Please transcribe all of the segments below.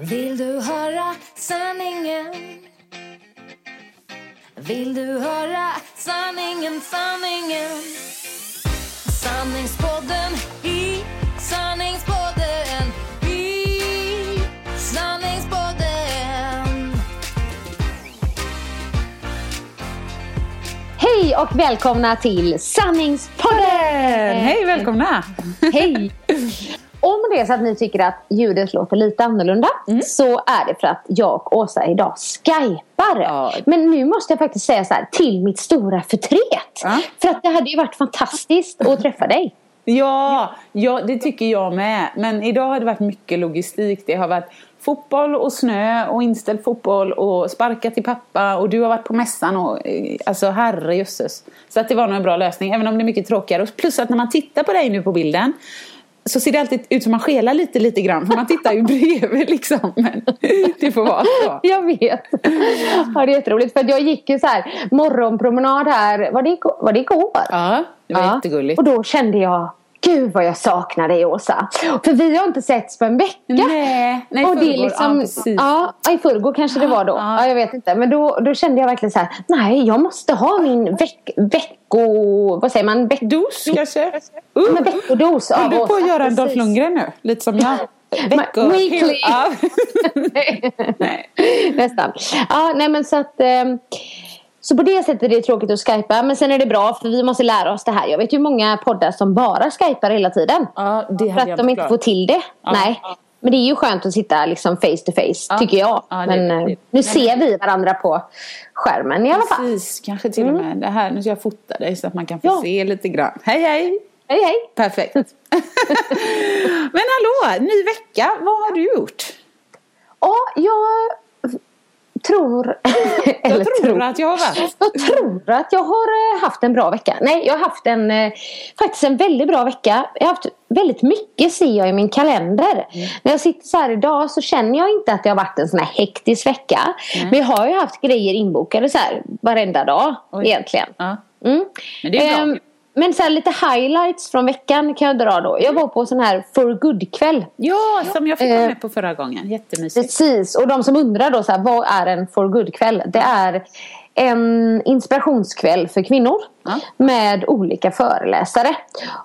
Vill du höra sanningen? Vill du höra sanningen, sanningen? Sanningspodden i sanningspodden i sanningspodden Hej och välkomna till Sanningspodden! Hej, välkomna! Hej! Om det är så att ni tycker att ljudet låter lite annorlunda Mm. så är det för att jag och Åsa idag skypar. Ja. Men nu måste jag faktiskt säga så här, till mitt stora förtret. Ja. För att det hade ju varit fantastiskt att träffa dig. Ja, ja, det tycker jag med. Men idag har det varit mycket logistik. Det har varit fotboll och snö och inställd fotboll och sparka till pappa och du har varit på mässan och alltså herrejösses. Så att det var nog en bra lösning även om det är mycket tråkigare. Plus att när man tittar på dig nu på bilden så ser det alltid ut som man skelar lite lite grann för man tittar ju bredvid liksom. Men det får vara så. Jag vet. Ja, det är jätteroligt. För att jag gick ju så här morgonpromenad här. Var det? Var det igår? Ja, det var jättegulligt. Och då kände jag Gud vad jag saknar dig Åsa. För vi har inte setts på en vecka. Nej, nej och det är liksom, ja, ja, i förrgår kanske det var då. Ja. Ja. jag vet inte. Men då, då kände jag verkligen så här. Nej, jag måste ha min veck, vecko... Vad säger man? Veck, Dos kanske? uh, Uh. veckodos av Håller du på att göra en Dolph. Lundgren nu? Lite som jag. Veckor. weekly. Nej. Nästan. Ja, nej men så att... ehm, så på det sättet är det tråkigt att skypa. Men sen är det bra för vi måste lära oss det här. Jag vet ju många poddar som bara skypar hela tiden. Ja, det För att de inte förklarat. får till det. Nej. Men det är ju skönt att sitta liksom face to face, Ja. tycker jag. Ja, det- Men eh, det- nu ser vi varandra på skärmen i alla fall. Precis, kanske till och med det här. Nu ska jag fota dig så att man kan få Ja. se lite grann. Hej hej! Hej hej! Perfekt. Men hallå, ny vecka. Vad har du gjort? Ja, jag tror... Jag eller tror att jag har varit. Jag tror att jag har eh, haft en bra vecka. Nej, jag har haft en eh, faktiskt en väldigt bra vecka. Jag har haft väldigt mycket ser jag i min kalender. Mm. När jag sitter så här idag så känner jag inte att det har varit en sån här hektisk vecka. Men jag har ju haft grejer inbokade så här varenda dag Oj. egentligen. Ja. Mm. Men det är bra. Ehm, men så lite highlights från veckan kan jag dra då. Jag var på sån här for good-kväll. Ja, som jag fick vara Eh, med på förra gången. Jättemysigt. Precis, och de som undrar då så här, vad är en for good-kväll? Det är en inspirationskväll för kvinnor Ja. med olika föreläsare.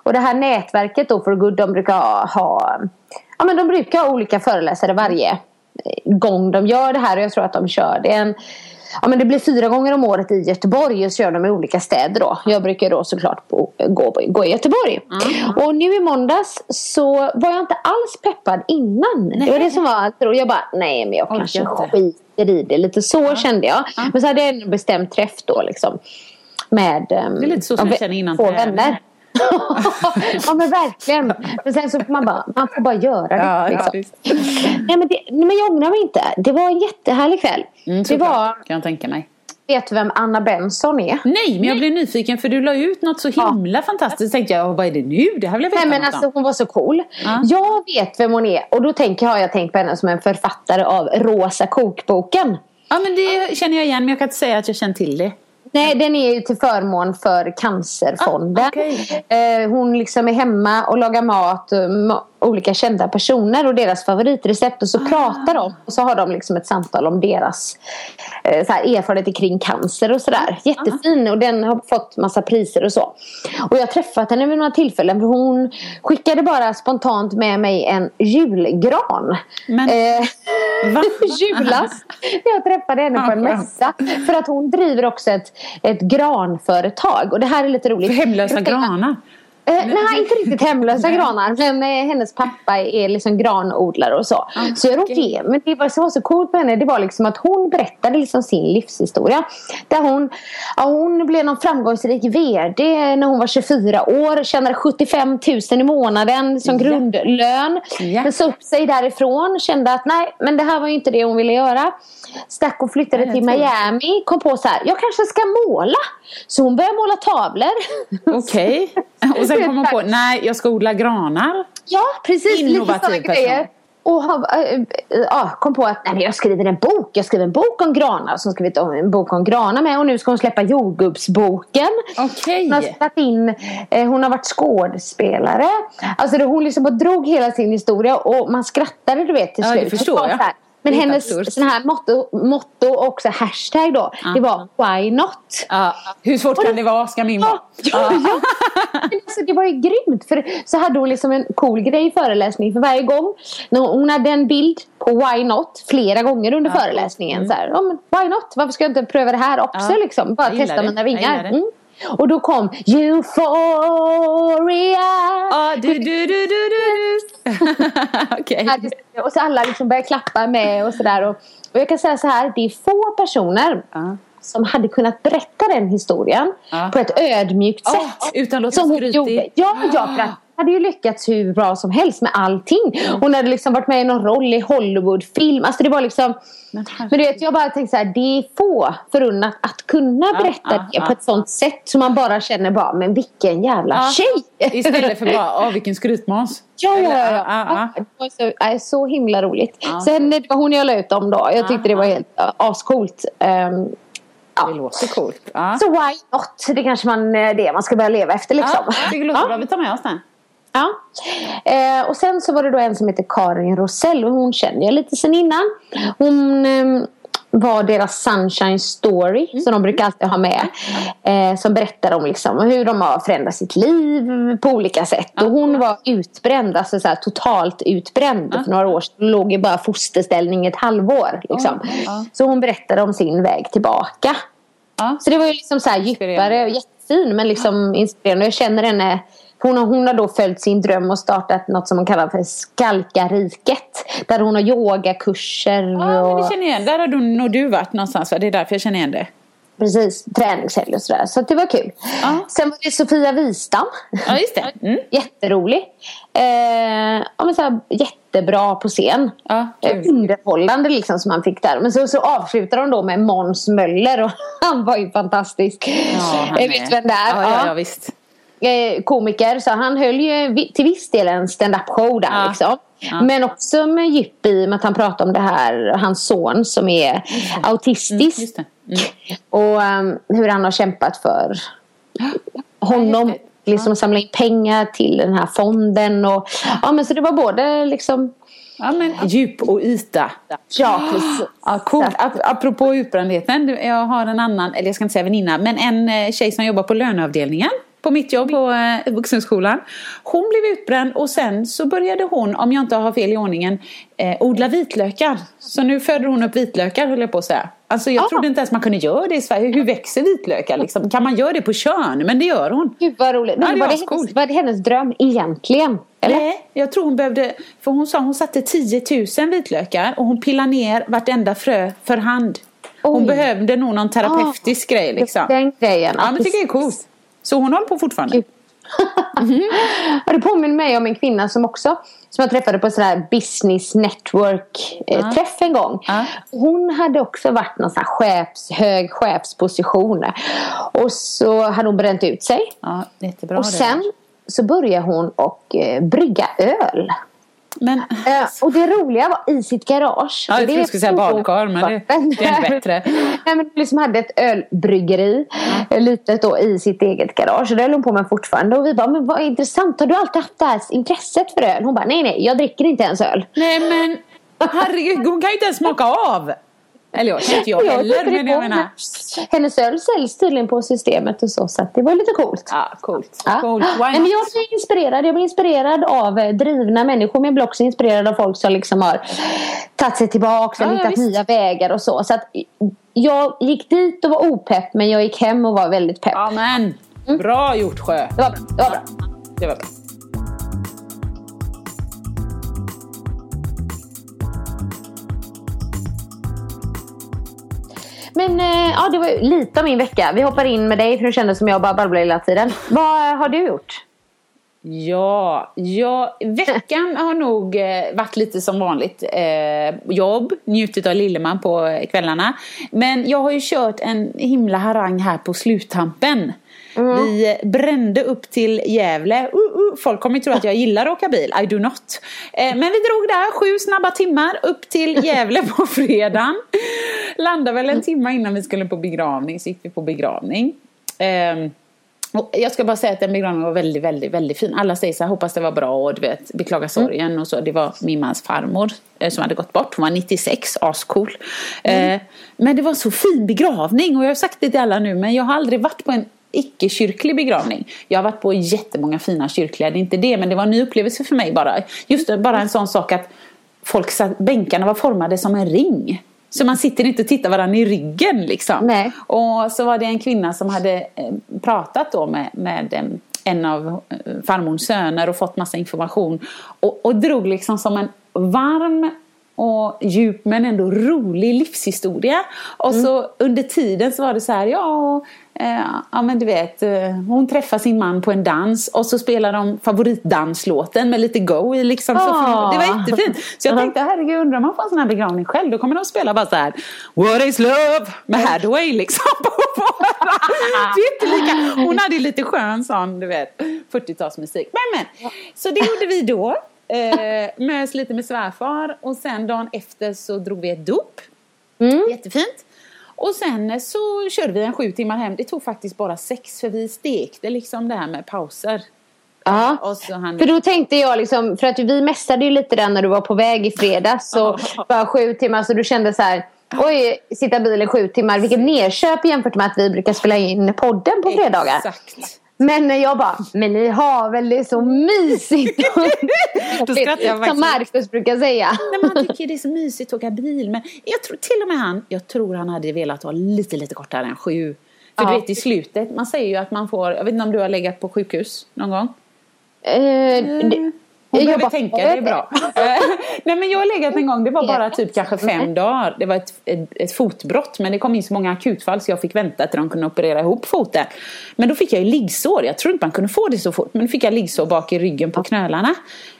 Och det här nätverket då for good, de brukar ha, ja, men de brukar ha olika föreläsare varje gång de gör det här och jag tror att de kör det en Ja, men det blir fyra gånger om året i Göteborg och så gör de i olika städer då. Jag brukar då såklart bo, gå, gå i Göteborg. Och nu i måndags så var jag inte alls peppad innan. Det var det som var allt. Och jag bara, nej men jag Orkar kanske inte. skiter i det. Lite så kände jag. Men så hade jag en bestämd träff då liksom. Med Det är lite så som ja, jag känner innan två vänner. ja men verkligen. Men sen så får man bara, man får bara göra det. Ja, ja, liksom. visst. nej, men det, men jag ångrar mig inte. Det var en jättehärlig kväll. Mm, det var, kan jag tänka mig. vet du vem Anna Benson är? Nej, men jag blev nyfiken för du la ut något så himla fantastiskt. tänkte jag, vad är det nu? Det här vill jag veta Nej men alltså hon var så cool. Ja. Jag vet vem hon är och då tänker, har jag tänkt på henne som en författare av Rosa kokboken. Ja, men det känner jag igen, men jag kan inte säga att jag känner till det. Nej, den är ju till förmån för Cancerfonden. Ah, okej. eh, hon liksom är hemma och lagar mat olika kända personer och deras favoritrecept och så pratar de och så har de liksom ett samtal om deras eh, så här, erfarenheter kring cancer och sådär. Jättefin och den har fått massa priser och så. Och jag har träffat henne vid några tillfällen för hon skickade bara spontant med mig en julgran. Men- eh, julas när jag träffade henne på en mässa. För att hon driver också ett, ett granföretag. Och det här är lite roligt. För hemlösa granar. Eh, nej, inte riktigt hemlösa granar. Men eh, hennes pappa är liksom granodlare och så. så jag råkade. Men det var, som var så coolt med henne det var liksom att hon berättade liksom sin livshistoria. Där hon, ja, hon blev någon framgångsrik VD när hon var 24 år. Tjänade 75 000 i månaden som grundlön. Ja. Men sa upp sig därifrån. Kände att nej, men det här var ju inte det hon ville göra. Stack och flyttade Nej, till. Miami. Kom på så här, jag kanske ska måla. Så hon började måla tavlor. Okej. Och sen kom hon på, nej jag ska odla granar. Ja, precis. Innovativ lite person. grejer. Och har, äh, äh, kom på att nej, jag skriver en bok. Jag skriver en bok om granar. Så skrivit om en bok om granar med. Och nu ska hon släppa jordgubbsboken. Okej. Hon har in, eh, hon har varit skådespelare. Alltså hon liksom drog hela sin historia och man skrattade du vet till Ja, det slut. förstår Det var jag. så här. Men hennes sån här motto, motto och också hashtag då. Det var why not? Hur svårt kan det vara, ska min vara? Ja, ja, alltså, det var ju grymt. För så hade hon liksom en cool grej i föreläsningen för varje gång. När hon hade en bild på why not flera gånger under föreläsningen. Så här, men why not? Varför ska jag inte pröva det här också? Mm. Liksom? Bara testa mina vingar. Och då kom Euphoria. Ja, du, du, du, du, du. Okej. Och så alla liksom började klappa med och sådär. Och, och jag kan säga så här, det är få personer Ja. som hade kunnat berätta den historien Ja. på ett ödmjukt Ja, sätt. utan att låta skrytig. Ja, ja, för att hade ju lyckats hur bra som helst med allting. Hon hade liksom varit med i någon roll i Hollywoodfilm. Alltså det var liksom... Men Men du vet, jag bara tänkte så här, det är få förunnat att kunna berätta ja, det ja. på ett sånt sätt så man bara känner bara, men vilken jävla Ja. tjej! Istället för bara, åh vilken skrytmåns. Ja, ja, ja. ja, ja. Det var så, nej, så himla roligt. Ja. Sen det var hon jag la ut om då. Jag tyckte det var helt uh, ascoolt. Um, Det låter coolt. Ja. så why not? Det kanske man, eh, det man ska börja leva efter liksom. Ja, det låter Ja. bra. Vi tar med oss den. Ja. Eh, och sen så var det då en som heter Karin Rosell och hon känner jag lite sen innan. Hon eh, var deras Sunshine Story som de brukar alltid ha med. Eh, som berättar om liksom hur de har förändrat sitt liv på olika sätt. Och hon var utbränd, alltså så här, totalt utbränd för några år sedan. Låg i bara fosterställning ett halvår. Liksom. Så hon berättade om sin väg tillbaka. Så det var ju liksom så här djupare och jättefin men liksom inspirerande. Jag känner henne hon har, hon har då följt sin dröm och startat något som hon kallar för Skalkariket. Där hon har yogakurser Ja, men det och känner jag igen. Där har du, nog du varit någonstans va? Det är därför jag känner igen det. precis, träningshelg och sådär. Så det var kul. Ja. Sen var det Sofia Wistam. Ja, just det. Mm. Jätterolig. Eh, ja, men så här, jättebra på scen. Ja, Eh. Underhållande liksom som man fick där. Men så, så avslutar de då med Måns Möller och han var ju fantastisk. Ja, han jag är- vet vem det är. Ja, ja, ja, visst. Eh, komiker så han höll ju till viss del en stand-up show där Ja. liksom. Ja. Men också med djup i och med att han pratade om det här, hans son som är autistisk. Just det. Mm. Och um, hur han har kämpat för honom. Liksom samla in pengar till den här fonden. Och, ja, men så det var både liksom... Ja, men djup och yta. Ja, precis. Ja, coolt. Ap- Apropå utbrändheten. Jag har en annan, eller jag ska inte säga väninna, men en eh, tjej som jobbar på löneavdelningen på mitt jobb på eh, vuxenskolan. Hon blev utbränd och sen så började hon, om jag inte har fel i ordningen, eh, odla vitlökar. Så nu föder hon upp vitlökar höll jag på att säga. Alltså jag Ah. trodde inte ens man kunde göra det i Sverige. Hur växer vitlökar liksom? Kan man göra det på kön? Men det gör hon. Gud vad roligt. Men Ja, det var, det hennes, var det hennes dröm egentligen? Eller? Nej, jag tror hon behövde, för hon sa hon satte 10 000 vitlökar och hon pillade ner vartenda frö för hand. Hon Oj. behövde nog någon terapeutisk grej liksom. Den grejen. Ja, men det tycker jag är coolt. Så hon håller på fortfarande? Gud. Ja, det påminner mig om en kvinna som också som jag träffade på en sån här business network eh, en gång. Hon hade också varit någon sån här chefs, hög chefsposition. Och så hade hon bränt ut sig. Ja, jättebra och det. sen så började hon och eh, brygga öl. Men, Eh, och det roliga var i sitt garage. Ja, jag trodde du skulle säga badkar, men det- det är bättre. Nej, men liksom hade ett ölbryggeri eh, litet då i sitt eget garage. Och det höll hon på med fortfarande. Och vi bara, men vad intressant. Har du alltid haft det här intresset för öl? Hon bara, nej nej, jag dricker inte ens öl. nej men herregud, hon kan ju inte ens smaka av. Eller jag, inte jag heller, men jag menar. Hennes öl säljs tydligen på systemet och så. Så det var lite coolt. Ja, coolt. Ja. coolt. Nej, men jag blir inspirerad. Jag blir inspirerad av eh, drivna människor. Men jag blir också inspirerad av folk som liksom har tagit sig tillbaka och Ja, ja, hittat visst. nya vägar och så. Så att jag gick dit och var opepp men jag gick hem och var väldigt pepp. Ja men, Mm. bra gjort Sjö. Det var bra. Det var bra. Det var bra. Men eh, ja, det var lite av min vecka. Vi hoppar in med dig för det kändes som jag bara babblade hela tiden. Vad har du gjort? Ja, ja, veckan har nog eh, varit lite som vanligt. Eh, jobb, njutit av Lilleman på kvällarna. Men jag har ju kört en himla harang här på sluttampen. Vi eh, brände upp till Gävle. Uh, uh, folk kommer ju tro att jag gillar att åka bil. I do not. Eh, men vi drog där sju snabba timmar upp till Gävle på fredagen. Landade väl en timme innan vi skulle på begravning, så gick vi på begravning. Och jag ska bara säga att den begravningen var väldigt, väldigt, väldigt fin. Alla säger så här, hoppas det var bra och du vet, beklaga sorgen och så. Det var min mans farmor eh, som hade gått bort. Hon var 96, ascool. Eh, men det var så fin begravning och jag har sagt det till alla nu, men jag har aldrig varit på en icke-kyrklig begravning. Jag har varit på jättemånga fina kyrkliga, det är inte det, men det var en ny upplevelse för mig bara. Just det, bara en sån sak att folk satt, bänkarna var formade som en ring. Så man sitter inte och tittar varandra i ryggen liksom. Nej. Och så var det en kvinna som hade eh, pratat då med, med eh, en av eh, farmors söner och fått massa information. Och, och drog liksom som en varm och djup men ändå rolig livshistoria. Och så under tiden så var det så här, ja, ja men du vet, eh, hon träffar sin man på en dans och så spelar de favoritdanslåten med lite go i liksom. Så Ah. det var jättefint. Så jag tänkte, herregud undrar om man får en sån här begravning själv, då kommer de spela bara så här What is love? med Hathaway liksom. på våra- Jättelika. Hon hade lite skön sån, du vet, 40-talsmusik. Men men, så det gjorde vi då. Eh, mös lite med svärfar och sen dagen efter så drog vi ett dop. Jättefint. Och sen så körde vi en sju timmar hem. Det tog faktiskt bara sex för vi stekte liksom det här med pauser. Ja. För då tänkte jag liksom, för att vi mässade ju lite där när du var på väg i fredags. Så bara sju timmar, så du kände så här. Oj, sitta bilen sju timmar. Vilket nerköp jämfört med att vi brukar spela in podden på fredagar. Exakt. Men jag bara, men ni har väl det så mysigt? Då skrattar jag Som. Marcus brukar säga. Nej, men han tycker det är så mysigt att åka bil. Men jag tror till och med han, jag tror han hade velat vara lite, lite kortare än sju. För Ja. du vet i slutet, man säger ju att man får, jag vet inte om du har legat på sjukhus någon gång? Eh, det- Hon jag behöver bara, tänka, det är bra. Eh, Nej men jag har legat en gång, det var bara typ kanske fem dagar. Det var ett, ett, ett fotbrott men det kom in så många akutfall så jag fick vänta till de kunde operera ihop foten. Men då fick jag ju liggsår, jag tror inte man kunde få det så fort men då fick jag liggsår bak i ryggen på knölarna.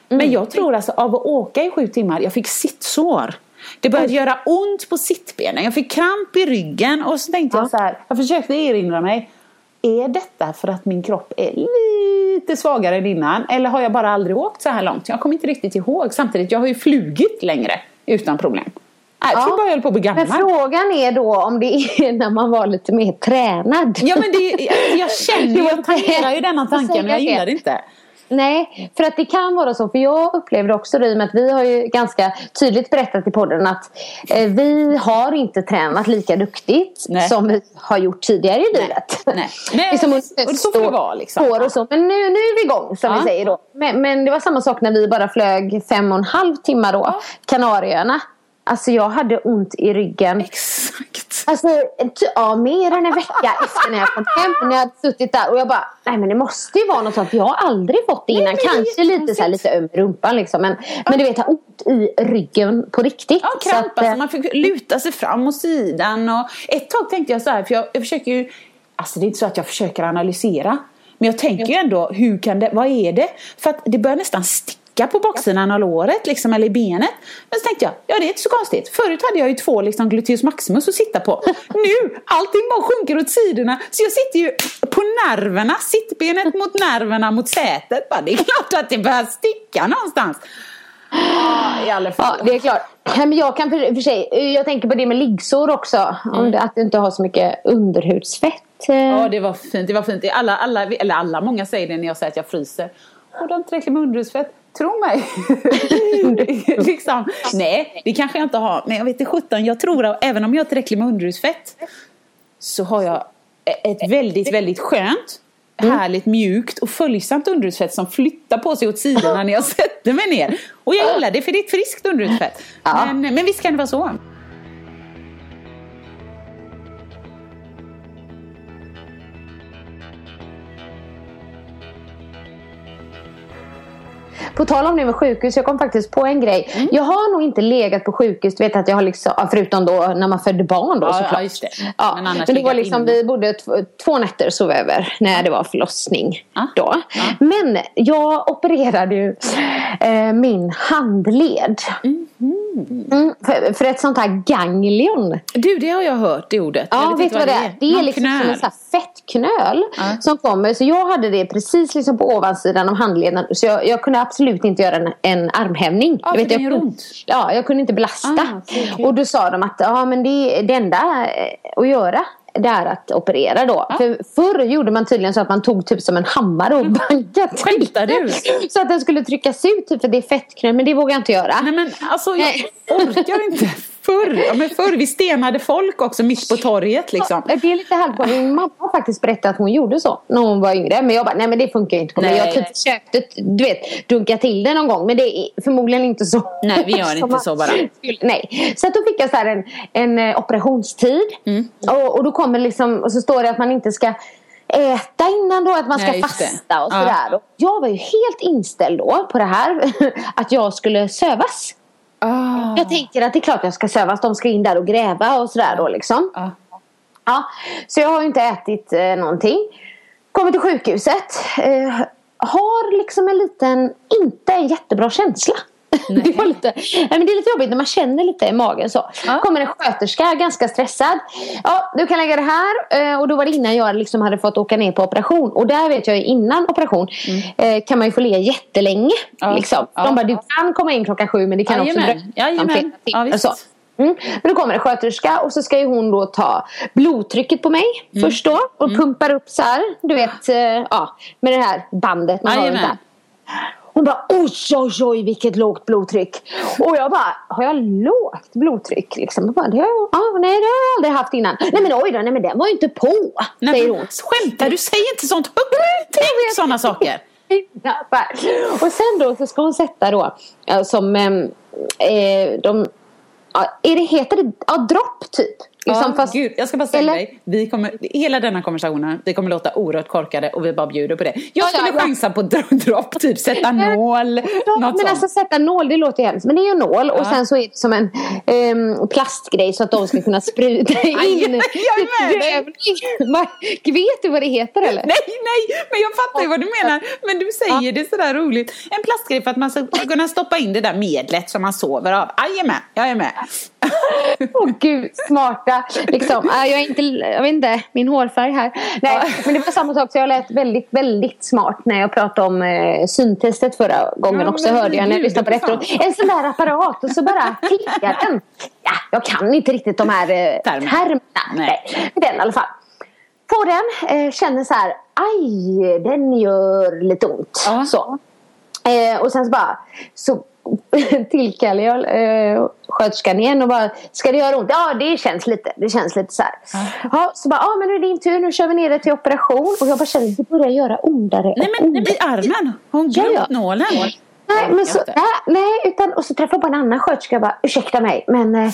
Men jag tror alltså av att åka i sju timmar, jag fick sittsår. Det började göra ont på sittbenen, jag fick kramp i ryggen och så tänkte jag så här, jag försökte erinra mig är detta för att min kropp är lite svagare än innan? Eller har jag bara aldrig åkt så här långt? Jag kommer inte riktigt ihåg. Samtidigt, jag har ju flugit längre utan problem. Jag tror Ja. bara jag höll på att bli Men gammal. frågan är då om det är när man var lite mer tränad. Ja men det, jag, känner ju, jag tangerar ju denna tanken men jag gillar det inte. Nej, för att det kan vara så. För jag upplevde också det i och med att vi har ju ganska tydligt berättat i podden att eh, vi har inte tränat lika duktigt Nej. som vi har gjort tidigare i livet. Nej. Nej, liksom och så får det vara, liksom. år och så. Men nu, nu är vi igång som Ja. vi säger då. Men, men det var samma sak när vi bara flög fem och en halv timmar då. Ja. Kanarieöarna. Alltså jag hade ont i ryggen. Exakt. Alltså, ja, mer än en vecka efter när jag kom hem. När jag hade suttit där och jag bara, nej men det måste ju vara något sånt. Jag har aldrig fått det innan. men det Kanske lite, så här, lite öm i rumpan liksom. Men, men du vet, jag har ont i ryggen på riktigt. Ja, kramp. att, Alltså, man fick luta sig fram och sidan. Och ett tag tänkte jag så här, för jag, jag försöker ju... Alltså det är inte så att jag försöker analysera. Men jag tänker ju ändå, hur kan det, vad är det? För att det börjar nästan sticka på baksidan av låret, liksom, eller i benet. Men så tänkte jag, ja det är inte så konstigt. Förut hade jag ju två liksom, gluteus maximus att sitta på. Nu, allting bara sjunker åt sidorna. Så jag sitter ju på nerverna, sittbenet mot nerverna mot sätet. Bara, det är klart att det börjar sticka någonstans. I alla fall. Ja, det är klart. Nej, Men jag kan för, för sig, jag tänker på det med liggsår också. Om det, att du inte har så mycket underhudsfett. eh. Ja, det var fint. Det var fint. Alla, alla, eller alla, många säger det när jag säger att jag fryser. Har du inte tillräckligt med underhudsfett? Tro mig. liksom. Nej, det kanske jag inte har. Men jag vet inte sjutton. Jag tror att även om jag har tillräckligt med underhudsfett så har jag ett väldigt, väldigt skönt, härligt, mjukt och följsamt underhudsfett som flyttar på sig åt sidorna när jag sätter mig ner. Och jag gillar det för det är ett friskt underhudsfett. Ja. Men, men visst kan det vara så. På tal om det med sjukhus, jag kom faktiskt på en grej. Mm. Jag har nog inte legat på sjukhus, du vet att jag har liksom, förutom då när man födde barn då Ja, såklart. ja, just det. Ja, Men men, det var liksom, inne. vi bodde två, nätter sov över när det var förlossning. Ja, Då. Men jag opererade ju eh, min handled. Mm, för, för ett sånt här ganglion. Du, det har jag hört, det ordet. Ja, Jag vet du vad det är? Det är Någon liksom som knöl. en sån här fettknöl Ja. som kommer. Så jag hade det precis liksom på ovansidan av handleden. Så jag, jag kunde absolut inte göra en, en armhävning. Ja, jag för den jag gör ont. Ja, jag kunde inte belasta. Ah, okej, okej. Och då sa de att ja, men det, det enda eh, att göra det är att operera då. För förr gjorde man tydligen så att man tog typ som en hammare och bankade till den. Så att den skulle tryckas ut typ för det är fettknöl. Men det vågar jag inte göra. Nej men alltså jag orkar inte. Förr, ja, men förr, vi stenade folk också mitt på torget liksom. Ja, Det är lite på Min mamma har faktiskt berättat att hon gjorde så när hon var yngre. Men jag bara, nej men det funkar ju inte på mig. Nej. Jag typ försökt du vet, dunka till det någon gång. Men det är förmodligen inte så. Nej, vi gör inte så bara. Nej. Så att då fick jag så här en, en eh, operationstid. Mm. Och, och då kommer liksom, och så står det att man inte ska äta innan då, att man ska Nej, fasta och Ja. sådär. Och Jag var ju helt inställd då på det här, att jag skulle sövas. Ah. Jag tänker att det är klart jag ska sövas, de ska in där och gräva och sådär då liksom. Ja. Ja, så jag har ju inte ätit eh, någonting. Kommer till sjukhuset. Eh, har liksom en liten, inte en jättebra känsla. Det, var lite, nej, men det är lite jobbigt när man känner lite i magen så. Ja. Kommer en sköterska, ganska stressad. Ja, du kan lägga det här. Eh, och då var det innan jag liksom hade fått åka ner på operation. Och där vet jag innan operation eh, kan man ju få ligga jättelänge. Ja. Liksom. Ja. De bara, du kan komma in klockan sju men det kan också Jajamän. dröja Jajamän. flera timmar. Ja, visst. så. Mm. Men då kommer en sköterska och så ska ju hon då ta blodtrycket på mig Mm. först då. Och pumpar upp så här. Du vet, eh, ja, med det här bandet man har där. Hon bara oj, oj, oj vilket lågt blodtryck. Och jag bara, har jag lågt blodtryck? Liksom. Jag bara, det har jag, ja, nej det har jag aldrig haft innan. Nej men oj då, nej men den var ju inte på. Nej, säger hon. skämtar du? Säg inte sånt högt! Tänk sådana saker! Och sen då så ska hon sätta då eh, som ehm, eh, de, är det, heter det, ja dropp typ. Liksom, ja, fast- gud, jag ska bara säga eller- dig, vi kommer, hela denna konversationen, vi kommer låta oerhört korkade och vi bara bjuder på det. Jag Ja, skulle ja, ja. chansa på dro- dropp, typ sätta nål, Ja, men sånt. alltså sätta nål, det låter ju hemskt. Men det är ju nål och Ja. sen så är det som en ehm, plastgrej så att de ska kunna spruta in. Aj, jag är med dig. Vet du vad det heter eller? Nej, nej, men jag fattar ju vad du menar. Men du säger det sådär roligt. En plastgrej för att man ska kunna stoppa in det där medlet som man sover av. Jajamän, jag är med. Åh gud, smarta. Liksom. Äh, jag är inte, jag vet inte, min hårfärg här. Nej, men det var samma sak så jag lät väldigt, väldigt smart när jag pratade om eh, syntestet förra gången Ja, också hörde jag när jag lyssnade på det efteråt. En sån där apparat och så bara klickar den. Ja, jag kan inte riktigt de här eh, Termerna. Nej. Den i alla fall. Får den, eh, känner så här, aj, den gör lite ont. Ja. Så. Eh, och sen så bara så tillkallar jag eh, sköterskan igen och bara Ska det göra ont? Ja det känns lite. Det känns lite så här. Ja, så bara, ja men nu är det din tur. Nu kör vi ner det till operation. Och jag bara känner att det börjar göra ondare Nej men ondare. i armen, hon Ja, glömt ja. nålen? Nej, men så, nej, nej, utan och så träffade jag bara en annan sköterska och bara ursäkta mig men eh,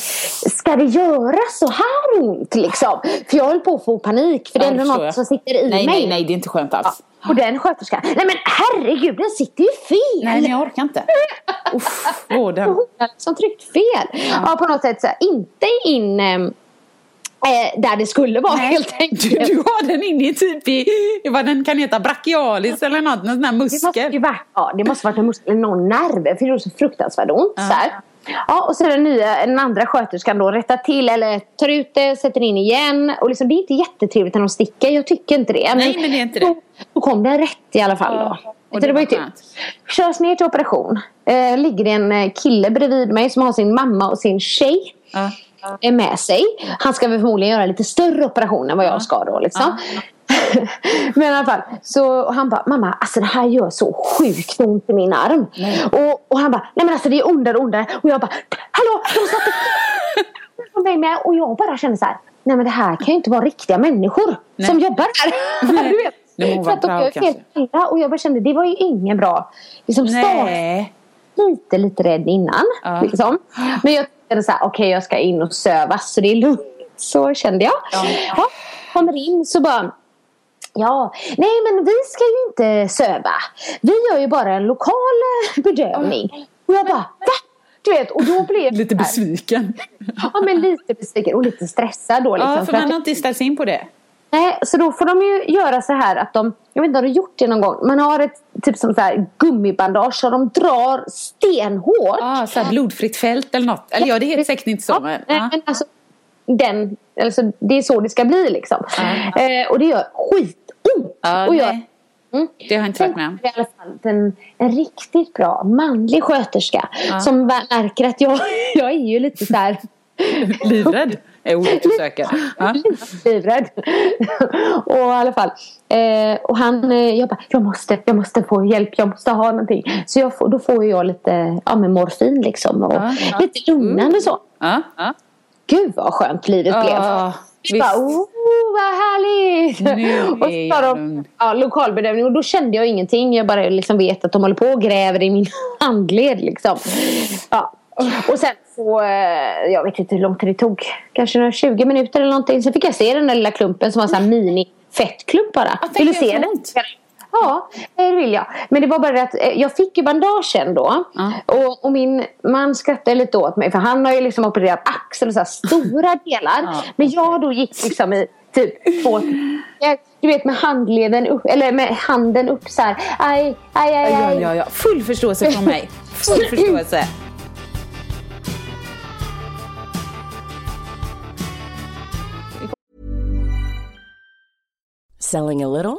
ska det göra så här ont liksom? För jag höll på att få panik för det är Ja, något som sitter i Nej, mig. nej, nej, det är inte skönt alls. Och den sköterskan, nej men herregud den sitter ju fel! Nej, men jag orkar inte. Uff. Och hon har liksom tryckt fel. Ja. på något sätt så här, inte in eh, eh, där det skulle vara helt Du, enkelt. du har den inne i typ i, vad den kan heta, brachialis eller något, någon sån här Det måste muskel. ju varit, ja, det måste varit en muskel, någon nerv. För det gjorde så fruktansvärt ont. Så här. Ja, och så är den nya, den andra sköterskan då rättar till eller tar ut det, sätter in igen. Och liksom, det är inte jättetrevligt när de sticker, jag tycker inte det. Nej, men det är inte det. Då, då kom den rätt i alla fall då. Och Så det var ju typ, körs ner till operation. Eh, ligger det en eh, kille bredvid mig som har sin mamma och sin tjej Ja. är med sig. Han ska väl förmodligen göra lite större operation än vad jag ska då liksom. Men i alla fall, så han bara, mamma alltså det här gör så sjukt ont i min arm. Och, och han bara, nej men alltså det är ondare och ondare. Och jag bara, hallå, de satte på mig med. Och jag bara kände så här, nej men det här kan ju inte vara riktiga människor Nej. som jobbar här. Nej. du vet. Må För att de gör helt illa. Och jag bara kände, det var ju ingen bra liksom, start Nej. lite, lite rädd innan. Ja. Liksom. Men jag tänkte så här, okej jag ska in och sövas så det är lugnt. Så kände jag. Ja. Ja, kommer in så bara Ja, nej men vi ska ju inte söva. Vi gör ju bara en lokal eh, bedövning. Och jag bara, va? Du vet, och då blev Lite så här- besviken. Ja, men lite besviken och lite stressad då. Liksom, Ja, för för att- man har inte ställt in på det. Nej, så då får de ju göra så här att de, jag vet inte om du har gjort det någon gång, man har ett typ som så här gummibandage så de drar stenhårt. Ja, så här blodfritt fält eller något. Eller ja, det heter säkert inte så. Ja, men, ja. men alltså, den, alltså, det är så det ska bli liksom. Eh, och det gör skitont. Ja, och jag. Mm. Det har jag inte varit med om. i alla fall en, en riktigt bra manlig sköterska som märker att jag, jag är ju lite så här Livrädd är ordet du söker. Ja. livrädd. och i alla fall. Eh, och han, eh, jag bara, jag måste, jag måste få hjälp, jag måste ha någonting. Så jag då får jag lite ja, med morfin liksom. Och Ja, ja. lite lugnande så. Gud vad skönt livet blev. Ja, Jag bara, oh, vad härligt! Och så jag de ja, lokalbedömning och då kände jag ingenting. Jag bara liksom vet att de håller på och gräver i min handled. Liksom. Ja. Och sen så, eh, jag vet inte hur lång tid det tog. Kanske några 20 minuter eller någonting. Sen fick jag se den där lilla klumpen som var en mini fettklump bara. Vill du se den? Ja, det vill jag. Men det var bara det att eh, jag fick ju bandagen då. Ja. Och, och min man skrattade lite åt mig. För han har ju liksom opererat axel och så här stora delar. Ja. Men jag då gick liksom i typ två... jag- Du vet med handleden upp, eller med handen upp så här. Aj, aj, aj, Ja, aj. ja, ja. Full förståelse från mig. Full förståelse. Selling a little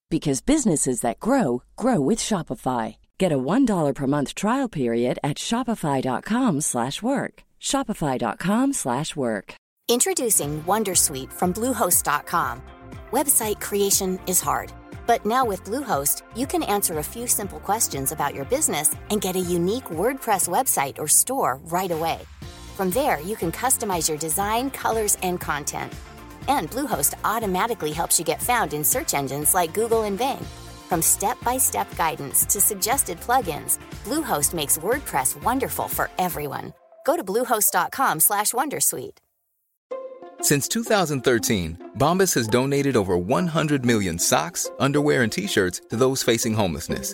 because businesses that grow grow with Shopify. Get a $1 per month trial period at shopify.com/work. shopify.com/work. Introducing Wondersuite from Bluehost.com. Website creation is hard, but now with Bluehost, you can answer a few simple questions about your business and get a unique WordPress website or store right away. From there, you can customize your design, colors, and content. And Bluehost automatically helps you get found in search engines like Google and Bing. From step-by-step guidance to suggested plugins, Bluehost makes WordPress wonderful for everyone. Go to bluehost.com/wondersuite. Since 2013, Bombas has donated over 100 million socks, underwear, and t-shirts to those facing homelessness.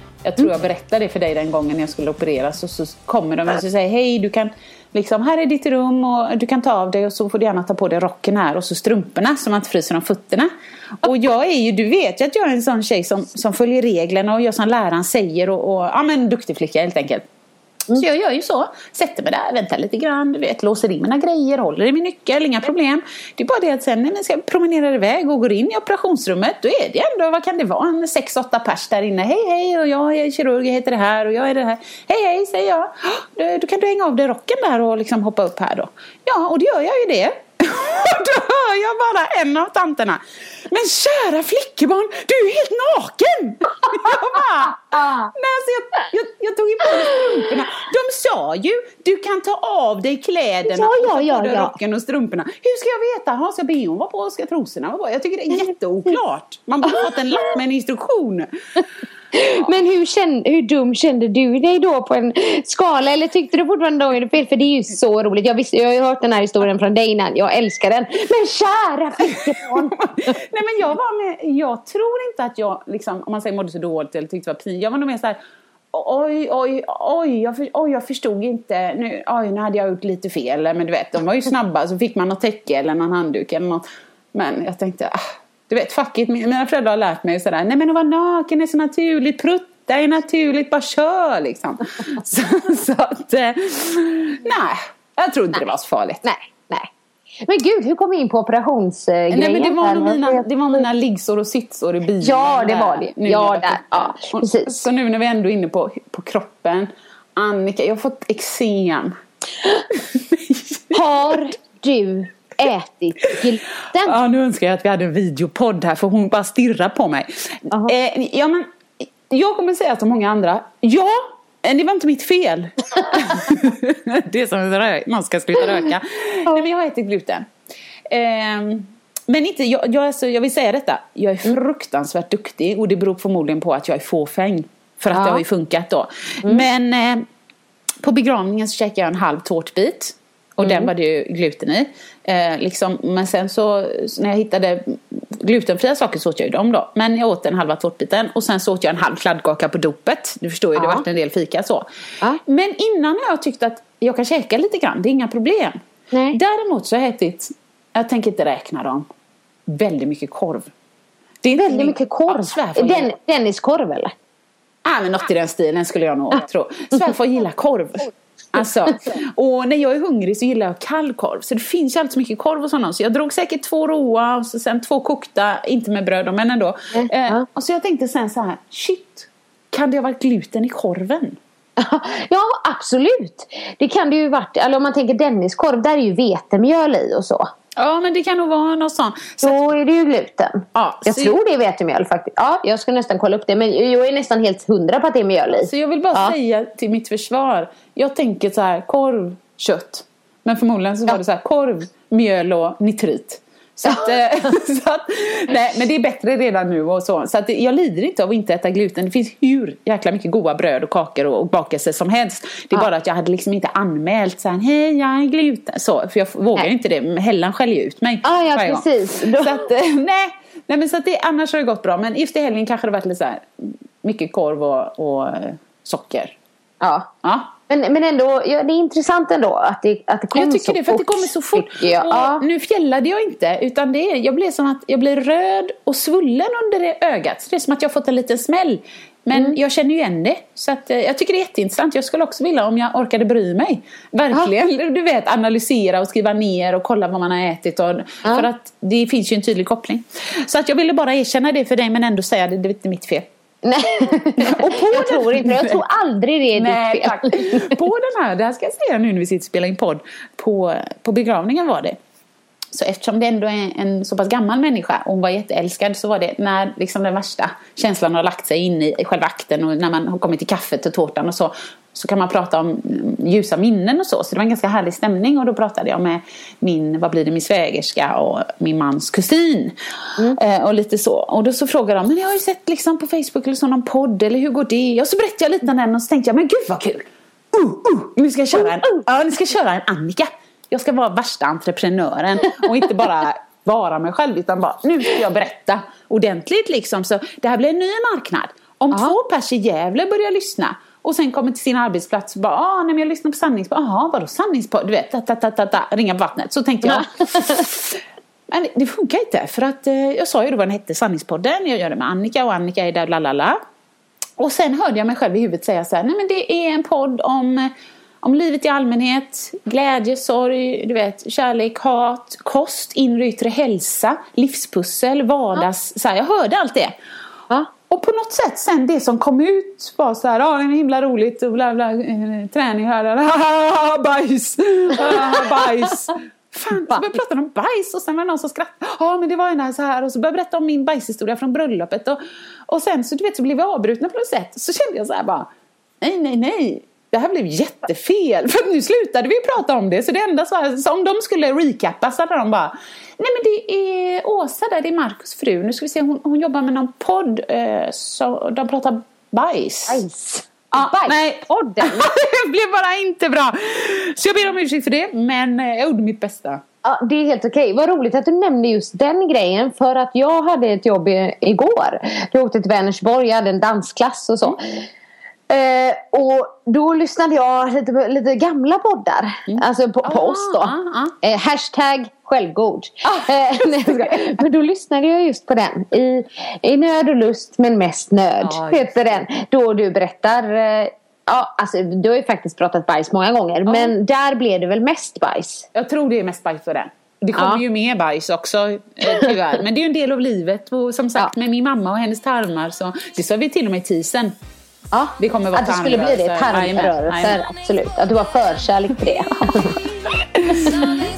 Jag tror jag berättade det för dig den gången jag skulle opereras och så kommer de och så säger hej du kan liksom här är ditt rum och du kan ta av dig och så får du gärna ta på dig rocken här och så strumporna så man inte fryser om fötterna. Och jag är ju, du vet ju att jag är en sån tjej som, som följer reglerna och gör som läraren säger och, och ja men duktig flicka helt enkelt. Mm. Så jag gör ju så. Sätter mig där, väntar lite grann, du vet, låser in mina grejer, håller i min nyckel, inga problem. Det är bara det att sen när jag ska promenera iväg och går in i operationsrummet, då är det ändå, vad kan det vara, en 6-8 pers där inne. Hej hej, och jag är kirurg, jag heter det här och jag är det här. Hej hej, säger jag. Då kan du hänga av dig rocken där och liksom hoppa upp här då? Ja, och då gör jag ju det. Då hör jag bara en av tanterna. Men kära flickebarn, du är helt naken! Jag bara, nej, alltså jag, jag, jag tog ju på mig strumporna. De sa ju, du kan ta av dig kläderna Ja, ja, och ja, ja. rocken och strumporna. Hur ska jag veta? Ha, ska bhn vara på? Ska trosorna vara på? Jag tycker det är jätteoklart. Man borde fått en lapp med en instruktion. Men hur, kände, hur dum kände du dig då på en skala? Eller tyckte du fortfarande då är det fel? För det är ju så roligt. Jag, visste, jag har ju hört den här historien från dig innan. Jag älskar den. Men kära flickebarn! Nej men jag var med, jag tror inte att jag liksom, om man säger mådde så dåligt eller tyckte det var pinsamt. Jag var nog mer så här. Oj, oj, oj, jag, för, oj, jag förstod inte. Nu, oj, nu hade jag gjort lite fel. Men du vet, de var ju snabba. Så fick man något täcke eller någon handduk eller något. Men jag tänkte, ah, du vet, fuck it. Mina föräldrar har lärt mig sådär. Nej men att vara naken är så naturligt. Prutta är naturligt. Bara kör liksom. så, så att, eh, nej. Jag tror inte det var så farligt. nej, nej. Men gud, hur kom vi in på operationsgrejen? Nej men det var, nog mina, det var mina liggsår och sittsår i bilen. Ja, det var det. nu Ja, där. Ja, precis. Så nu när vi ändå är inne på, på kroppen. Annika, jag har fått eksem. Har du ätit gluten? Ja, nu önskar jag att vi hade en videopodd här för hon bara stirrar på mig. Eh, ja, men, jag kommer säga som många andra. Ja, eh, det var inte mitt fel. det är som att man ska sluta röka. Nej, men jag har ätit gluten. Ehm, men inte, jag, jag, alltså, jag vill säga detta. Jag är Mm. fruktansvärt duktig och det beror förmodligen på att jag är fåfäng. För att Ja. Mm. det har ju funkat då. Men eh, på begravningen så käkade jag en halv tårtbit. Och Mm. den var det ju gluten i. Eh, liksom, men sen så när jag hittade glutenfria saker så åt jag ju dem då. Men jag åt den halva tårtbiten och sen så åt jag en halv kladdkaka på dopet. Du förstår ju, det Ja. vart en del fika så. Ja. Men innan har jag tyckt att jag kan käka lite grann, det är inga problem. Nej. Däremot så har jag ätit, jag tänker inte räkna dem, väldigt mycket korv. Det är Väldigt min- mycket korv. Ja, Den, Denniskorv eller? Ja, men något i den stilen skulle jag nog tro. Svärfar gillar korv. Alltså, och när jag är hungrig så gillar jag kall korv. Så det finns ju alltid så mycket korv och sådana. Så jag drog säkert två råa och så sen två kokta, inte med bröd men ändå. Mm, Eh, och så jag tänkte sen så här, shit, kan det ha varit gluten i korven? Ja, absolut. Det kan det ju varit. Eller om man tänker Denniskorv, där är ju vetemjöl i och så. Ja, men det kan nog vara något sånt. Så, Då är det ju gluten. Ja, jag så- tror det är vetemjöl faktiskt. Ja, jag ska nästan kolla upp det. Men jag är nästan helt hundra på att det är mjöl i. så jag vill bara Ja. säga till mitt försvar, jag tänker så här, korv, kött. Men förmodligen så var Ja. det så här, korv, mjöl och nitrit. Så att, eh, så att, nej, men det är bättre redan nu och så. Så att jag lider inte av att inte äta gluten. Det finns hur jäkla mycket goda bröd och kakor och, och bakelser som helst. Det är Ja. bara att jag hade liksom inte anmält så här, hej jag är gluten. Så, för jag vågar Nej. inte det. Men Hellan skäller ju ut mig. Ah, ja, gång. precis. Då- Så att, eh, nej, nej men så att det, annars har det gått bra. Men just i helgen kanske det varit lite så här, mycket korv och, och eh, socker. Ja. Ja. Men, men ändå, ja, det är intressant ändå att det, att det kommer Jag tycker så det, för att det fort, kommer så fort. Jag. Ja. Nu fjällade jag inte, utan det jag blev som att jag blev röd och svullen under det ögat. Så det är som att jag har fått en liten smäll. Men Mm. jag känner ju igen det. Så att, eh, jag tycker det är jätteintressant. Jag skulle också vilja om jag orkade bry mig. Verkligen, du vet, analysera och skriva ner och kolla vad man har ätit. Och, Ja. För att det finns ju en tydlig koppling. Så att jag ville bara erkänna det för dig men ändå säga det, det är inte mitt fel. Nej. jag tror inte. Jag tror aldrig det är Nej, ditt fel. tack. På den här, det här ska jag säga nu när vi sitter och spelar in podd. På, på begravningen var det. Så eftersom det ändå är en så pass gammal människa och hon var jätteälskad så var det när liksom den värsta känslan har lagt sig in i, i själva akten och när man har kommit till kaffet och tårtan och så så kan man prata om mm, ljusa minnen och så. Så det var en ganska härlig stämning och då pratade jag med min, vad blir det, min svägerska och min mans kusin. Eh, och lite så. Och då så frågade de, men jag har ju sett liksom på Facebook eller så någon podd eller hur går det? Och så berättade jag lite om den och så tänkte jag, men gud vad kul! Uh, uh, nu ska jag köra en, ja, nu ska jag köra en Annika. Jag ska vara värsta entreprenören och inte bara vara mig själv utan bara nu ska jag berätta ordentligt liksom. Så det här blir en ny marknad. Om två pers i Gävle börjar lyssna och sen kommer till sin arbetsplats och bara ah, nej, men jag lyssnar på sanningspodd. Jaha, vadå sanningspodd? Du vet, ta, ta, ta, ta, ta, ringa på vattnet. Så tänkte jag. Men det funkar inte för att eh, jag sa ju då vad den hette, Sanningspodden. Jag gör det med Annika och Annika är där, lalala. Och sen hörde jag mig själv i huvudet säga så här, nej men det är en podd om, om livet i allmänhet, glädje, sorg, du vet, kärlek, hat, kost, inre yttre hälsa, livspussel, vardags, så här, jag hörde allt det. Och på något sätt sen det som kom ut var så här, ah, ja det är himla roligt och bla bla, eh, träning här, ah, bajs, ah, bajs. Fan, så började prata om bajs och sen var det någon som skrattade. Ja, men det var ju så här. Och så började jag berätta om min bajshistoria från bröllopet. Och, och sen så, du vet, så blev vi avbrutna på något sätt. Så kände jag så här bara, nej, nej, nej. Det här blev jättefel. För nu slutade vi prata om det. Så det enda här, så om de skulle recappa så hade de bara, nej men det är Åsa där, det är Markus fru. Nu ska vi se, hon, hon jobbar med någon podd. Eh, så de pratar bajs. Bajs. Ja, nej, Podden. det blev bara inte bra. Så jag ber om ursäkt för det, men eh, jag gjorde mitt bästa. Ja, det är helt okej. Vad roligt att du nämnde just den grejen. För att jag hade ett jobb i, igår. Jag åkte till Vänersborg, jag hade en dansklass och så. Eh, och då lyssnade jag lite på lite gamla poddar. Alltså på, på Ah, oss då. ah, Eh, hashtag självgod. Eh, nej, jag skojar. men då lyssnade jag just på den. I, I nöd och lust men mest nöd. Just heter den. Då du berättar. Eh, ja, alltså, du har ju faktiskt pratat bajs många gånger. Men där blev det väl mest bajs. Jag tror det är mest bajs för det. Det kommer Ja. ju mer bajs också, eh, tyvärr. Men det är ju en del av livet. Och som sagt, Ja. med min mamma och hennes tarmar så... Det sa vi till och med i tisen. Ja, Det kommer vara att det skulle bli det. tarmrörelser. Absolut. Att du har förkärlek för det.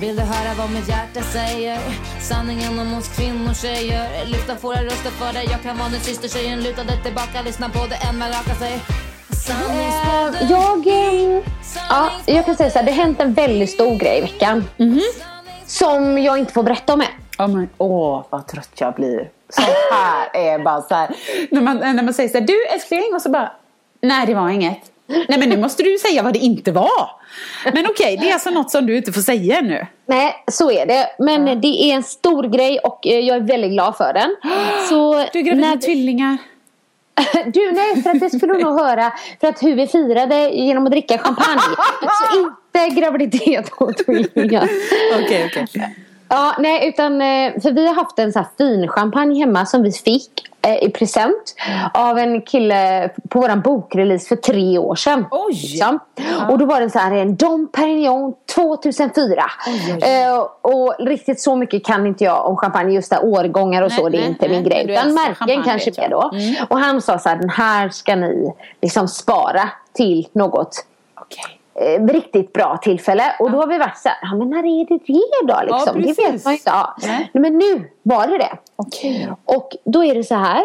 Vill du höra vad mitt hjärta säger? Sanningen om oss kvinnor tjejer Lyfta våra röster för dig Jag kan vara din syster tjejen Luta dig tillbaka, lyssna på det än man rakar sig Sanningspodden Jag, eh, ja, jag kan säga så här, det har hänt en väldigt stor grej i veckan. Som jag inte får berätta om än. Åh, men, åh, vad trött jag blir. Sånt här är bara så här. När man, när man säger så här, du älskling, och så bara, nej det var inget. Nej men nu måste du säga vad det inte var. Men okej, det är alltså något som du inte får säga nu. Nej, så är det. Men det är en stor grej och eh, jag är väldigt glad för den. Så Du är gravid med tvillingar. Du, nej, för att det skulle du nog höra. För att hur vi firade genom att dricka champagne. så inte graviditet och tvillingar. Okej, okej. Ja, nej, utan eh, för vi har haft en så här fin champagne hemma som vi fick eh, i present av en kille på våran bokrelease för tre år sedan. Oj! Liksom. Och då var det så här en Dom Perignon 2004. Eh, och riktigt så mycket kan inte jag om champagne, just där årgångar och så, Nej, det är nej, inte min nej, grej. men du Utan märken kanske mer då. Och han sa så här, den här ska ni liksom spara till något Okej. Eh, riktigt bra tillfälle. Och då har vi varit så här, ja, men när är det det då? Liksom? det precis. vet man ju inte. Ja. Nej. Men nu var det det. Okej. Och då är det så här.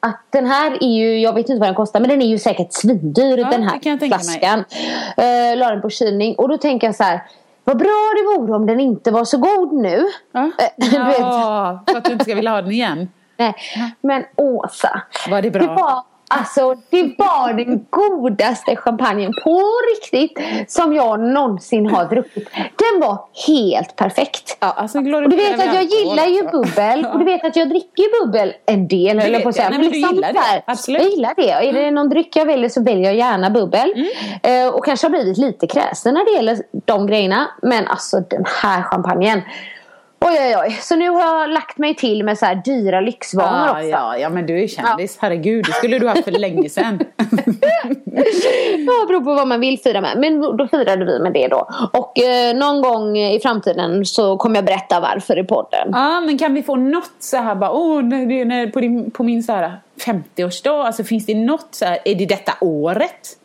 Att den här är ju, jag vet inte vad den kostar men den är ju säkert svindyr Ja, den det här kan jag tänka mig. flaskan. Uh, la den på kylning och då tänker jag så här. Vad bra det vore om den inte var så god nu. Ja. Eh, ja, för att du inte ska vilja ha den igen. Nej. Men Åsa. Var det bra? Det var, alltså, det var den godaste champagnen på riktigt som jag någonsin har druckit. Den var helt perfekt. Ja, alltså, Och du vet att jag gillar ju bubbel och du vet att jag dricker ju bubbel en del höll på att säga. men gillar Absolut. Jag gillar det. Och är det någon dryck jag väljer så väljer jag gärna bubbel. Mm. Eh, och kanske har blivit lite kräsen när det gäller de grejerna. Men alltså den här champagnen. Oj oj oj. Så nu har jag lagt mig till med så här dyra lyxvanor Ja, också. ja, ja, men du är kändis. Herregud, det skulle du ha haft för länge sedan. Ja, beror på vad man vill fira med. Men då firade vi med det då. Och eh, någon gång i framtiden så kommer jag berätta varför i podden. Ja, men kan vi få något så här bara, åh, när när, på, din, på min så här 50-årsdag, alltså finns det något så här, är det detta året?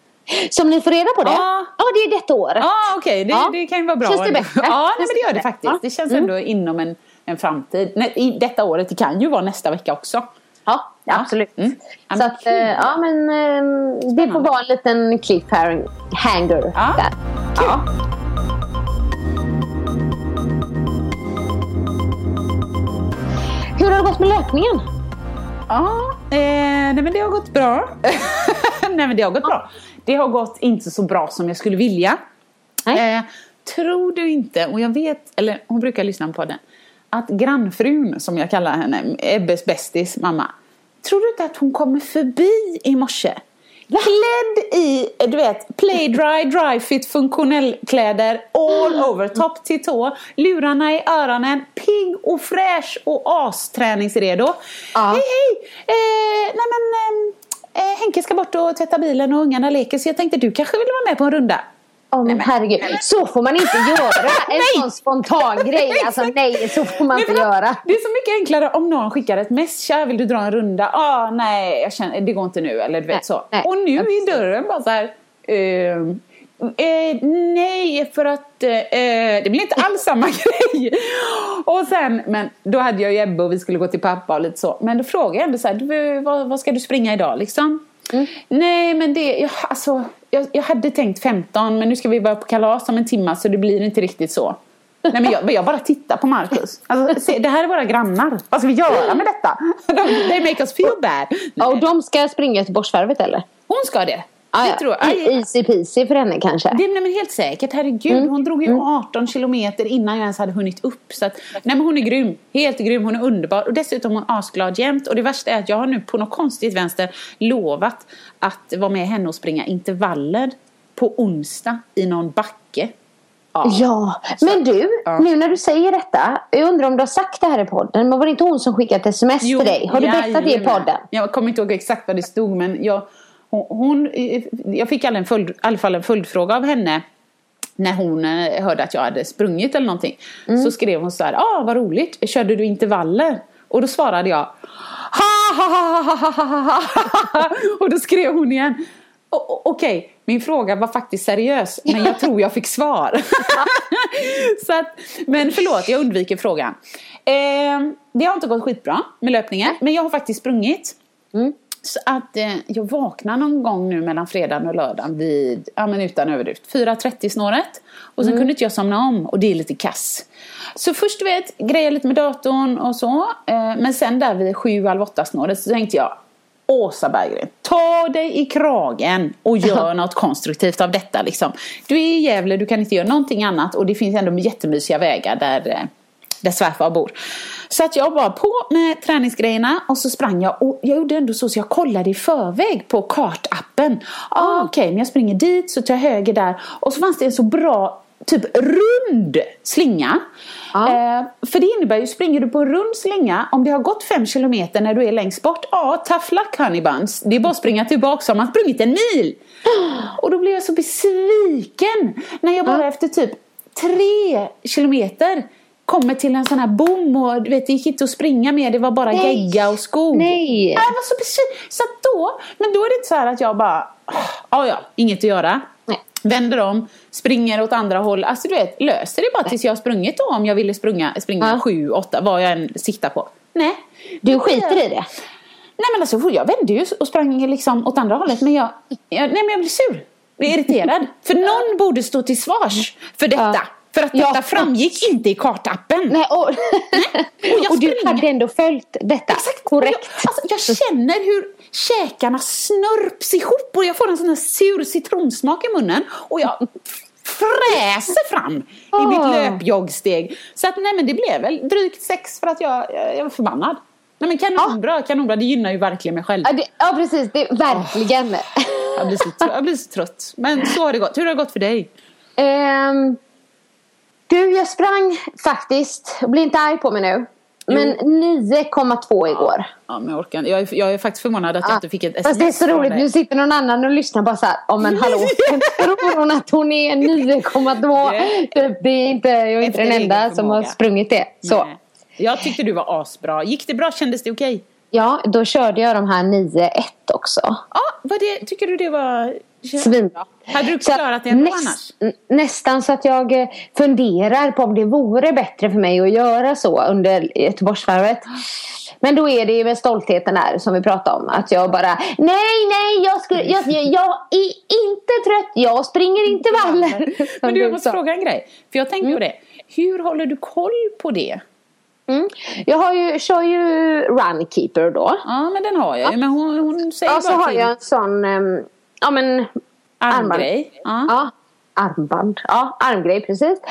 Som ni får reda på det? Ja. ja det är detta året. Ja, okej, det, Ja. det kan ju vara bra. Känns det bättre? Ja, nej, men det gör det det faktiskt. bättre? Det känns Mm. ändå inom en, en framtid. Nej, i detta året, det kan ju vara nästa vecka också. Ja, absolut. Mm. Ja, Så att, eh, ja men eh, det får vara en liten cliffhanger Ja. där. Ja. Hur har det gått med löpningen? Ja, eh, nej men det har gått bra. nej men det har gått bra. Det har gått inte så bra som jag skulle vilja. Eh, tror du inte, och jag vet, eller hon brukar lyssna på den, att grannfrun som jag kallar henne, Ebbes bästis mamma. Tror du inte att hon kommer förbi i morse? Klädd i, du vet, play dry, dry fit funktionell kläder all over, topp till tå. Lurarna i öronen, pigg och fräsch och asträningsredo. Ja. Hej hej! Eh, nej men, eh, eh, Henke ska bort och tvätta bilen och ungarna leker så jag tänkte du kanske vill vara med på en runda? Åh men herregud, så får man inte göra. En Nej. sån spontan grej. Alltså nej, så får man inte göra. Det är så mycket enklare om någon skickar ett mess. Tja, vill du dra en runda? Ah, nej, jag känner, det går inte nu. Eller du vet Nej, så. nej. och nu i dörren bara så här. ehm, Eh, nej, för att eh, det blir inte alls samma grej. Och sen, men då hade jag ju Ebbe och vi skulle gå till pappa och lite så. Men då frågade jag ändå så här, du, vad, vad ska du springa idag liksom? Mm. Nej, men det, jag, alltså, jag, jag hade tänkt 15 men nu ska vi vara på kalas om en timme så det blir inte riktigt så. Nej men jag, jag bara tittar på Marcus. Alltså, se, det här är våra grannar. Vad ska vi göra med detta? They make us feel bad. Och de ska springa Göteborgsvarvet eller? Hon ska det. Ah, ja. tror, aj, Easy peasy för henne kanske? Det, nej, men helt säkert, herregud. Mm. Hon drog ju mm. 18 kilometer innan jag ens hade hunnit upp. Så att, nej, men hon är grym. Helt grym. Hon är underbar. Och dessutom är hon asglad jämt. Och det värsta är att jag har nu på något konstigt vänster lovat att vara med henne och springa intervaller på onsdag i någon backe. Ja, ja. men du, ja. nu när du säger detta. Jag undrar om du har sagt det här i podden. Men var det inte hon som skickat sms jo, till dig? Har du berättat det i podden? Jag kommer inte ihåg exakt vad det stod men jag hon, jag fick i alla, följd, i alla fall en följdfråga av henne när hon eh, hörde att jag hade sprungit eller någonting. Mm. Så skrev hon så här, ah vad roligt, körde du intervaller? Och då svarade jag, ha ha ha ha ha ha ha Och då skrev hon igen, okej, okay, min fråga var faktiskt seriös men jag tror jag fick svar. så att, men förlåt, jag undviker frågan. Eh, det har inte gått skitbra med löpningen men jag har faktiskt sprungit. Mm. Så att eh, jag vaknar någon gång nu mellan fredagen och lördagen vid, ja men utan överdrift, 4.30 snåret. Och sen mm. kunde inte jag somna om och det är lite kass. Så först du vet, grejer lite med datorn och så. Eh, men sen där vid 7, halv 8 snåret så tänkte jag Åsa Berggren, ta dig i kragen och gör något konstruktivt av detta. Liksom. Du är i Gävle, du kan inte göra någonting annat och det finns ändå jättemysiga vägar där, eh, där svärfar bor. Så att jag var på med träningsgrejerna och så sprang jag och jag gjorde ändå så så jag kollade i förväg på kartappen. Ah, Okej, okay, men jag springer dit så tar jag höger där och så fanns det en så bra typ rund slinga. Ja. Eh, för det innebär ju, springer du på en rund slinga, om det har gått fem kilometer när du är längst bort, ja, tough luck honey buns. Det är bara att springa tillbaka har man sprungit en mil. Och då blev jag så besviken när jag bara ja. efter typ tre kilometer kommer till en sån här bom och du vet, det gick inte att springa mer, det var bara Nej. gegga och skog. Nej. Jag var så besviken. Så då, men då är det inte så här att jag bara, ja ja, inget att göra. Nej. Vänder om, springer åt andra håll. Alltså du vet, löser det bara tills jag har sprungit då om jag ville springa, springa ja. sju, åtta, vad jag än siktar på. Nej. Du skiter i det? Nej men alltså jag vände ju och sprang liksom åt andra hållet men jag, jag nej men jag blir sur. Jag blir irriterad. För någon borde stå till svars för detta. Ja. För att detta ja. framgick inte i kartappen. Nej, och, Nej. och, och du hade ändå följt detta Exakt. korrekt. Jag, alltså, jag känner hur käkarna snörps ihop och jag får en sån här sur citronsmak i munnen. Och jag fräser fram oh. i mitt ah. löpjoggsteg. Så att nej men det blev väl drygt sex för att jag, jag var förbannad. Nej men kanonbra, ja. kanonbra. Det gynnar ju verkligen mig själv. Ja, det, ja precis, det, verkligen. Oh. Jag, blir så, jag blir så trött. Men så har det gått. Hur har det gått för dig? Um, du, jag sprang faktiskt. Bli inte arg på mig nu. Men 9,2 igår. Ja, men jag orkar Jag är, jag är faktiskt förvånad att ja. jag inte fick ett sms Fast det är så roligt. Nu sitter någon annan och lyssnar bara så här. Ja men hallå. Tror hon att hon är 9,2? Det är inte, jag är inte den enda som har sprungit det. Så. Jag tyckte du var asbra. Gick det bra? Kändes det okej? Okay? Ja, då körde jag de här 9-1 också. Ja, vad det, tycker du det var Svinbra. Hade du klarat det ändå näst, annars? Nästan så att jag eh, funderar på om det vore bättre för mig att göra så under Göteborgsvarvet. Men då är det ju med stoltheten där som vi pratade om. Att jag bara Nej, nej, jag, skulle, jag, jag är inte trött. Jag springer intervaller. Men du, jag måste fråga en grej. För jag tänkte mm. på det. Hur håller du koll på det? Mm. Jag har ju, kör ju Runkeeper då. Ja, men den har jag ju. Men hon, hon säger ja, bara så har jag en sån um, ja men armgrej. Ja. ja. Armband, ja armgrej precis.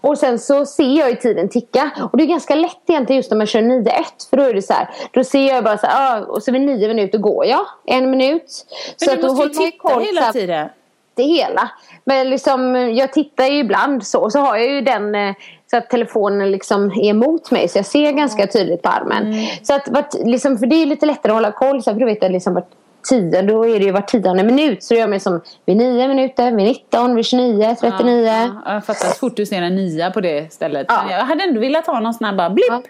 Och sen så ser jag ju tiden ticka. Och det är ganska lätt egentligen just när man kör 9-1. För då är det så här. Då ser jag bara så här, ah, och så vid 9 minuter går jag. En minut. Men så du måste ju titta koll, hela tiden. Det hela. Men liksom jag tittar ju ibland så. Och så har jag ju den eh, så att telefonen liksom är emot mig så jag ser ganska tydligt på armen. Mm. Så att, liksom, för det är lite lättare att hålla koll. Så för då vet jag liksom vart tio, då är det ju var tionde minut. Så då gör man som vid nio minuter, vid 19, vid 29, 39. Ja, ja, jag fattar. Så fort du ser en nia på det stället. Ja. jag hade ändå velat ha någon sån här bara blipp. Ja.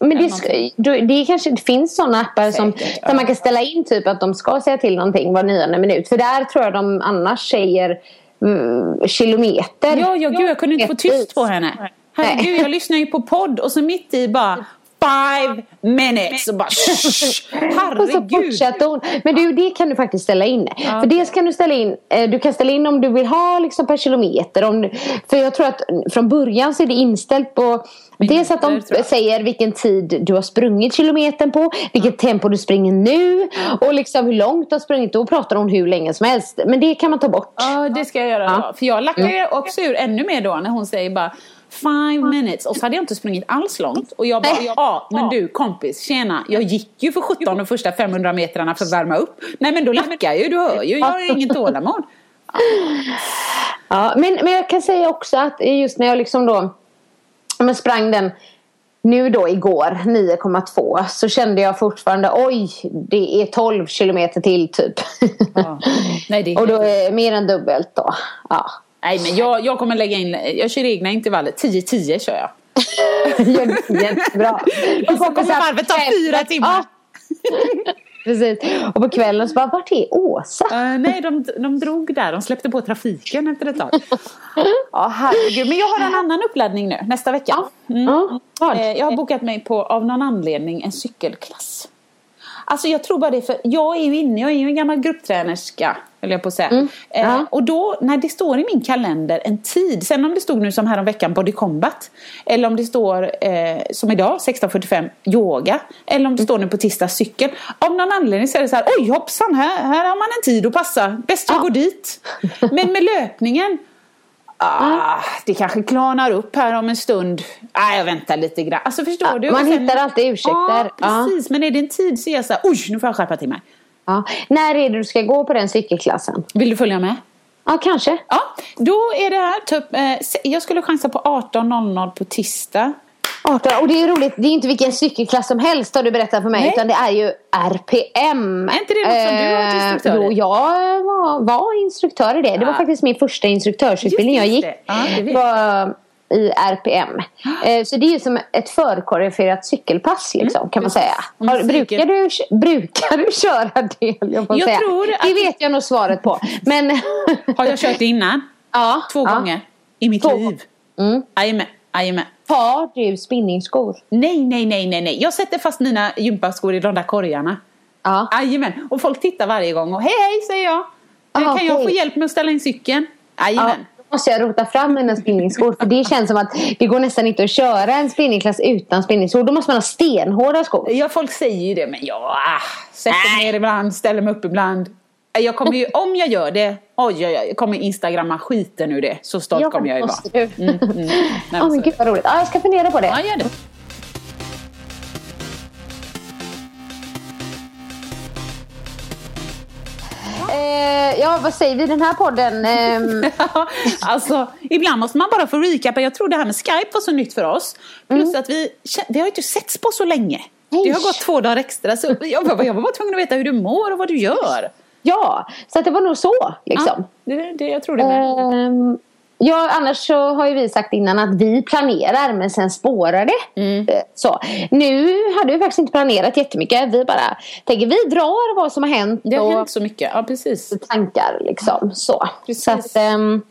Men det, det, det kanske det finns sådana appar som, ja. där man kan ställa in typ att de ska säga till någonting var nionde minut. För där tror jag de annars säger mm, kilometer. Ja, ja, gud jag kunde inte få tyst på henne. Herregud, jag lyssnar ju på podd och så mitt i bara five minutes och bara shh, Och så herregud. fortsätter hon. Men du, det kan du faktiskt ställa in. För dels kan du ställa in, eh, du kan ställa in om du vill ha liksom per kilometer. Om du, för jag tror att från början så är det inställt på Dels att de Minuter, säger vilken tid du har sprungit kilometern på, vilket tempo du springer nu och liksom hur långt du har sprungit. Då pratar hon hur länge som helst. Men det kan man ta bort. Ja, det ska jag göra då. För jag lackar ju också ur ännu mer då när hon säger bara Five minutes och så hade jag inte sprungit alls långt och jag bara, ja men du kompis, tjena, jag gick ju för 17 de första 500 metrarna för att värma upp. Nej men då lackar jag ju, du hör ju, jag har ingen tålamod. Ja, men, men jag kan säga också att just när jag liksom då men sprang den nu då igår 9,2 så kände jag fortfarande oj det är 12 kilometer till typ. Nej, det är Och då är mer än dubbelt då. Ja. Nej men jag, jag kommer lägga in, jag kör egna intervaller, 10-10 kör jag. Jättebra. Och så kommer varvet ta fyra timmar. Precis. Och på kvällen så bara, vart är Åsa? Eh, nej, de, de drog där. De släppte på trafiken efter ett tag. Ja, herregud. Men jag har en annan uppladdning nu, nästa vecka. Mm. Eh, Jag har bokat mig på, av någon anledning, en cykelklass. Alltså jag tror bara det för, jag är ju inne, jag är ju en gammal grupptränerska, höll jag på att säga. Mm. Eh, Ja. och då, när det står i min kalender en tid, sen om det stod nu som här om veckan Body Combat, eller om det står eh, som idag 16.45 yoga, eller om det står nu på tisdag cykel. Av någon anledning så är det så här, oj hoppsan, här, här har man en tid att passa, bäst jag Ja. går dit. Men med löpningen, Ah, det kanske klarnar upp här om en stund. Ah, jag väntar lite grann. Alltså förstår Ja, du? man sen- hittar alltid ursäkter. Ja, precis. Men är det en tid så är jag så här, oj, nu får jag skärpa till mig. Ja. När är det du ska gå på den cykelklassen? Vill du följa med? Ja, kanske. Ja, då är det här typ, eh, jag skulle chansa på 18.00 på tisdag. 18. Och det är roligt, det är inte vilken cykelklass som helst har du berättat för mig. Nej. Utan det är ju RPM. Är inte det något som du har varit instruktör i? Jo, jag var, var instruktör i det. Det var Ja. faktiskt min första instruktörsutbildning jag gick. vet var i RPM. Eh, Så det är ju som ett förkoreograferat cykelpass liksom, kan man säga. Har, brukar, du, brukar du köra det? Jag, Jag säga. tror att- Det vet jag nog svaret på. Men Har jag kört det innan? ja, Två gånger i mitt Två liv. Mm. Jajamän. Har du spinningskor? Nej, nej, nej, nej, nej. Jag sätter fast mina gympaskor i de där korgarna. Ja. Jajamän. Och folk tittar varje gång och hej, hej, säger jag. Aha, kan jag få hjälp med att ställa in cykeln? Ja, Jajamän. då måste jag rota fram mina spinningskor. För det känns som att det går nästan inte att köra en spinningklass utan spinningskor. Då måste man ha stenhårda skor. Ja, folk säger ju det, men jag ah, sätter mig ner ibland, ställer mig upp ibland. Jag kommer ju, om jag gör det, oj, oj, oj, jag kommer instagramma skiten ur det. Så stolt kommer jag ju vara. du. Mm, mm. Ja, men så- gud vad roligt. Ja, jag ska fundera på det. Ja, gör det. Eh, ja, vad säger vi i den här podden? Ehm, alltså, ibland måste man bara få recapa. Jag tror det här med Skype var så nytt för oss. Plus att vi, vi har ju inte setts på så länge. Det har gått två dagar extra. Så jag, var- jag var bara tvungen att veta hur du mår och vad du gör. Ja, så det var nog så. Liksom. Ja, det, det, jag tror det med. Ehm, ja, annars så har ju vi sagt innan att vi planerar men sen spårar det. Mm. Eh, Så. Nu hade vi faktiskt inte planerat jättemycket. Vi bara tänker vi drar vad som har hänt. Det har och hänt så mycket. Ja, precis. tankar liksom. Så, Precis. så att, ehm,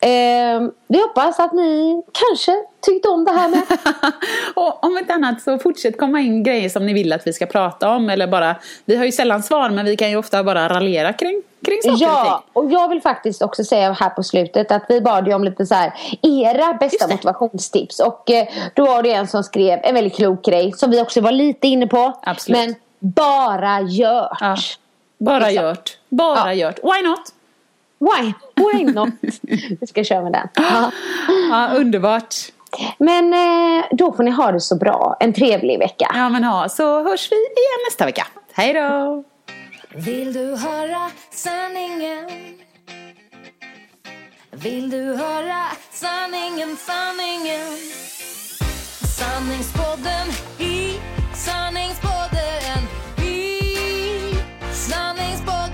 ehm, vi hoppas att ni kanske tyckte om det här med. och om inte annat så fortsätt komma in grejer som ni vill att vi ska prata om. Eller bara, vi har ju sällan svar men vi kan ju ofta bara raljera kring, kring saker Ja, och jag vill faktiskt också säga här på slutet att vi bad ju om lite så här era bästa motivationstips. Och eh, då var det en som skrev en väldigt klok grej som vi också var lite inne på. Absolut. Men bara gjort. Ja. Bara Exakt. gjort. Bara Ja. gjort. Why not? Why? Why not? vi ska köra med den. Ja. Ja, underbart. Men eh, då får ni ha det så bra. En trevlig vecka. Ja men ha, så hörs vi igen nästa vecka. Hej då! Vill du höra sanningen? Vill du höra sanningen, sanningen? Sanningspodden i sanningspodden i sanningspodden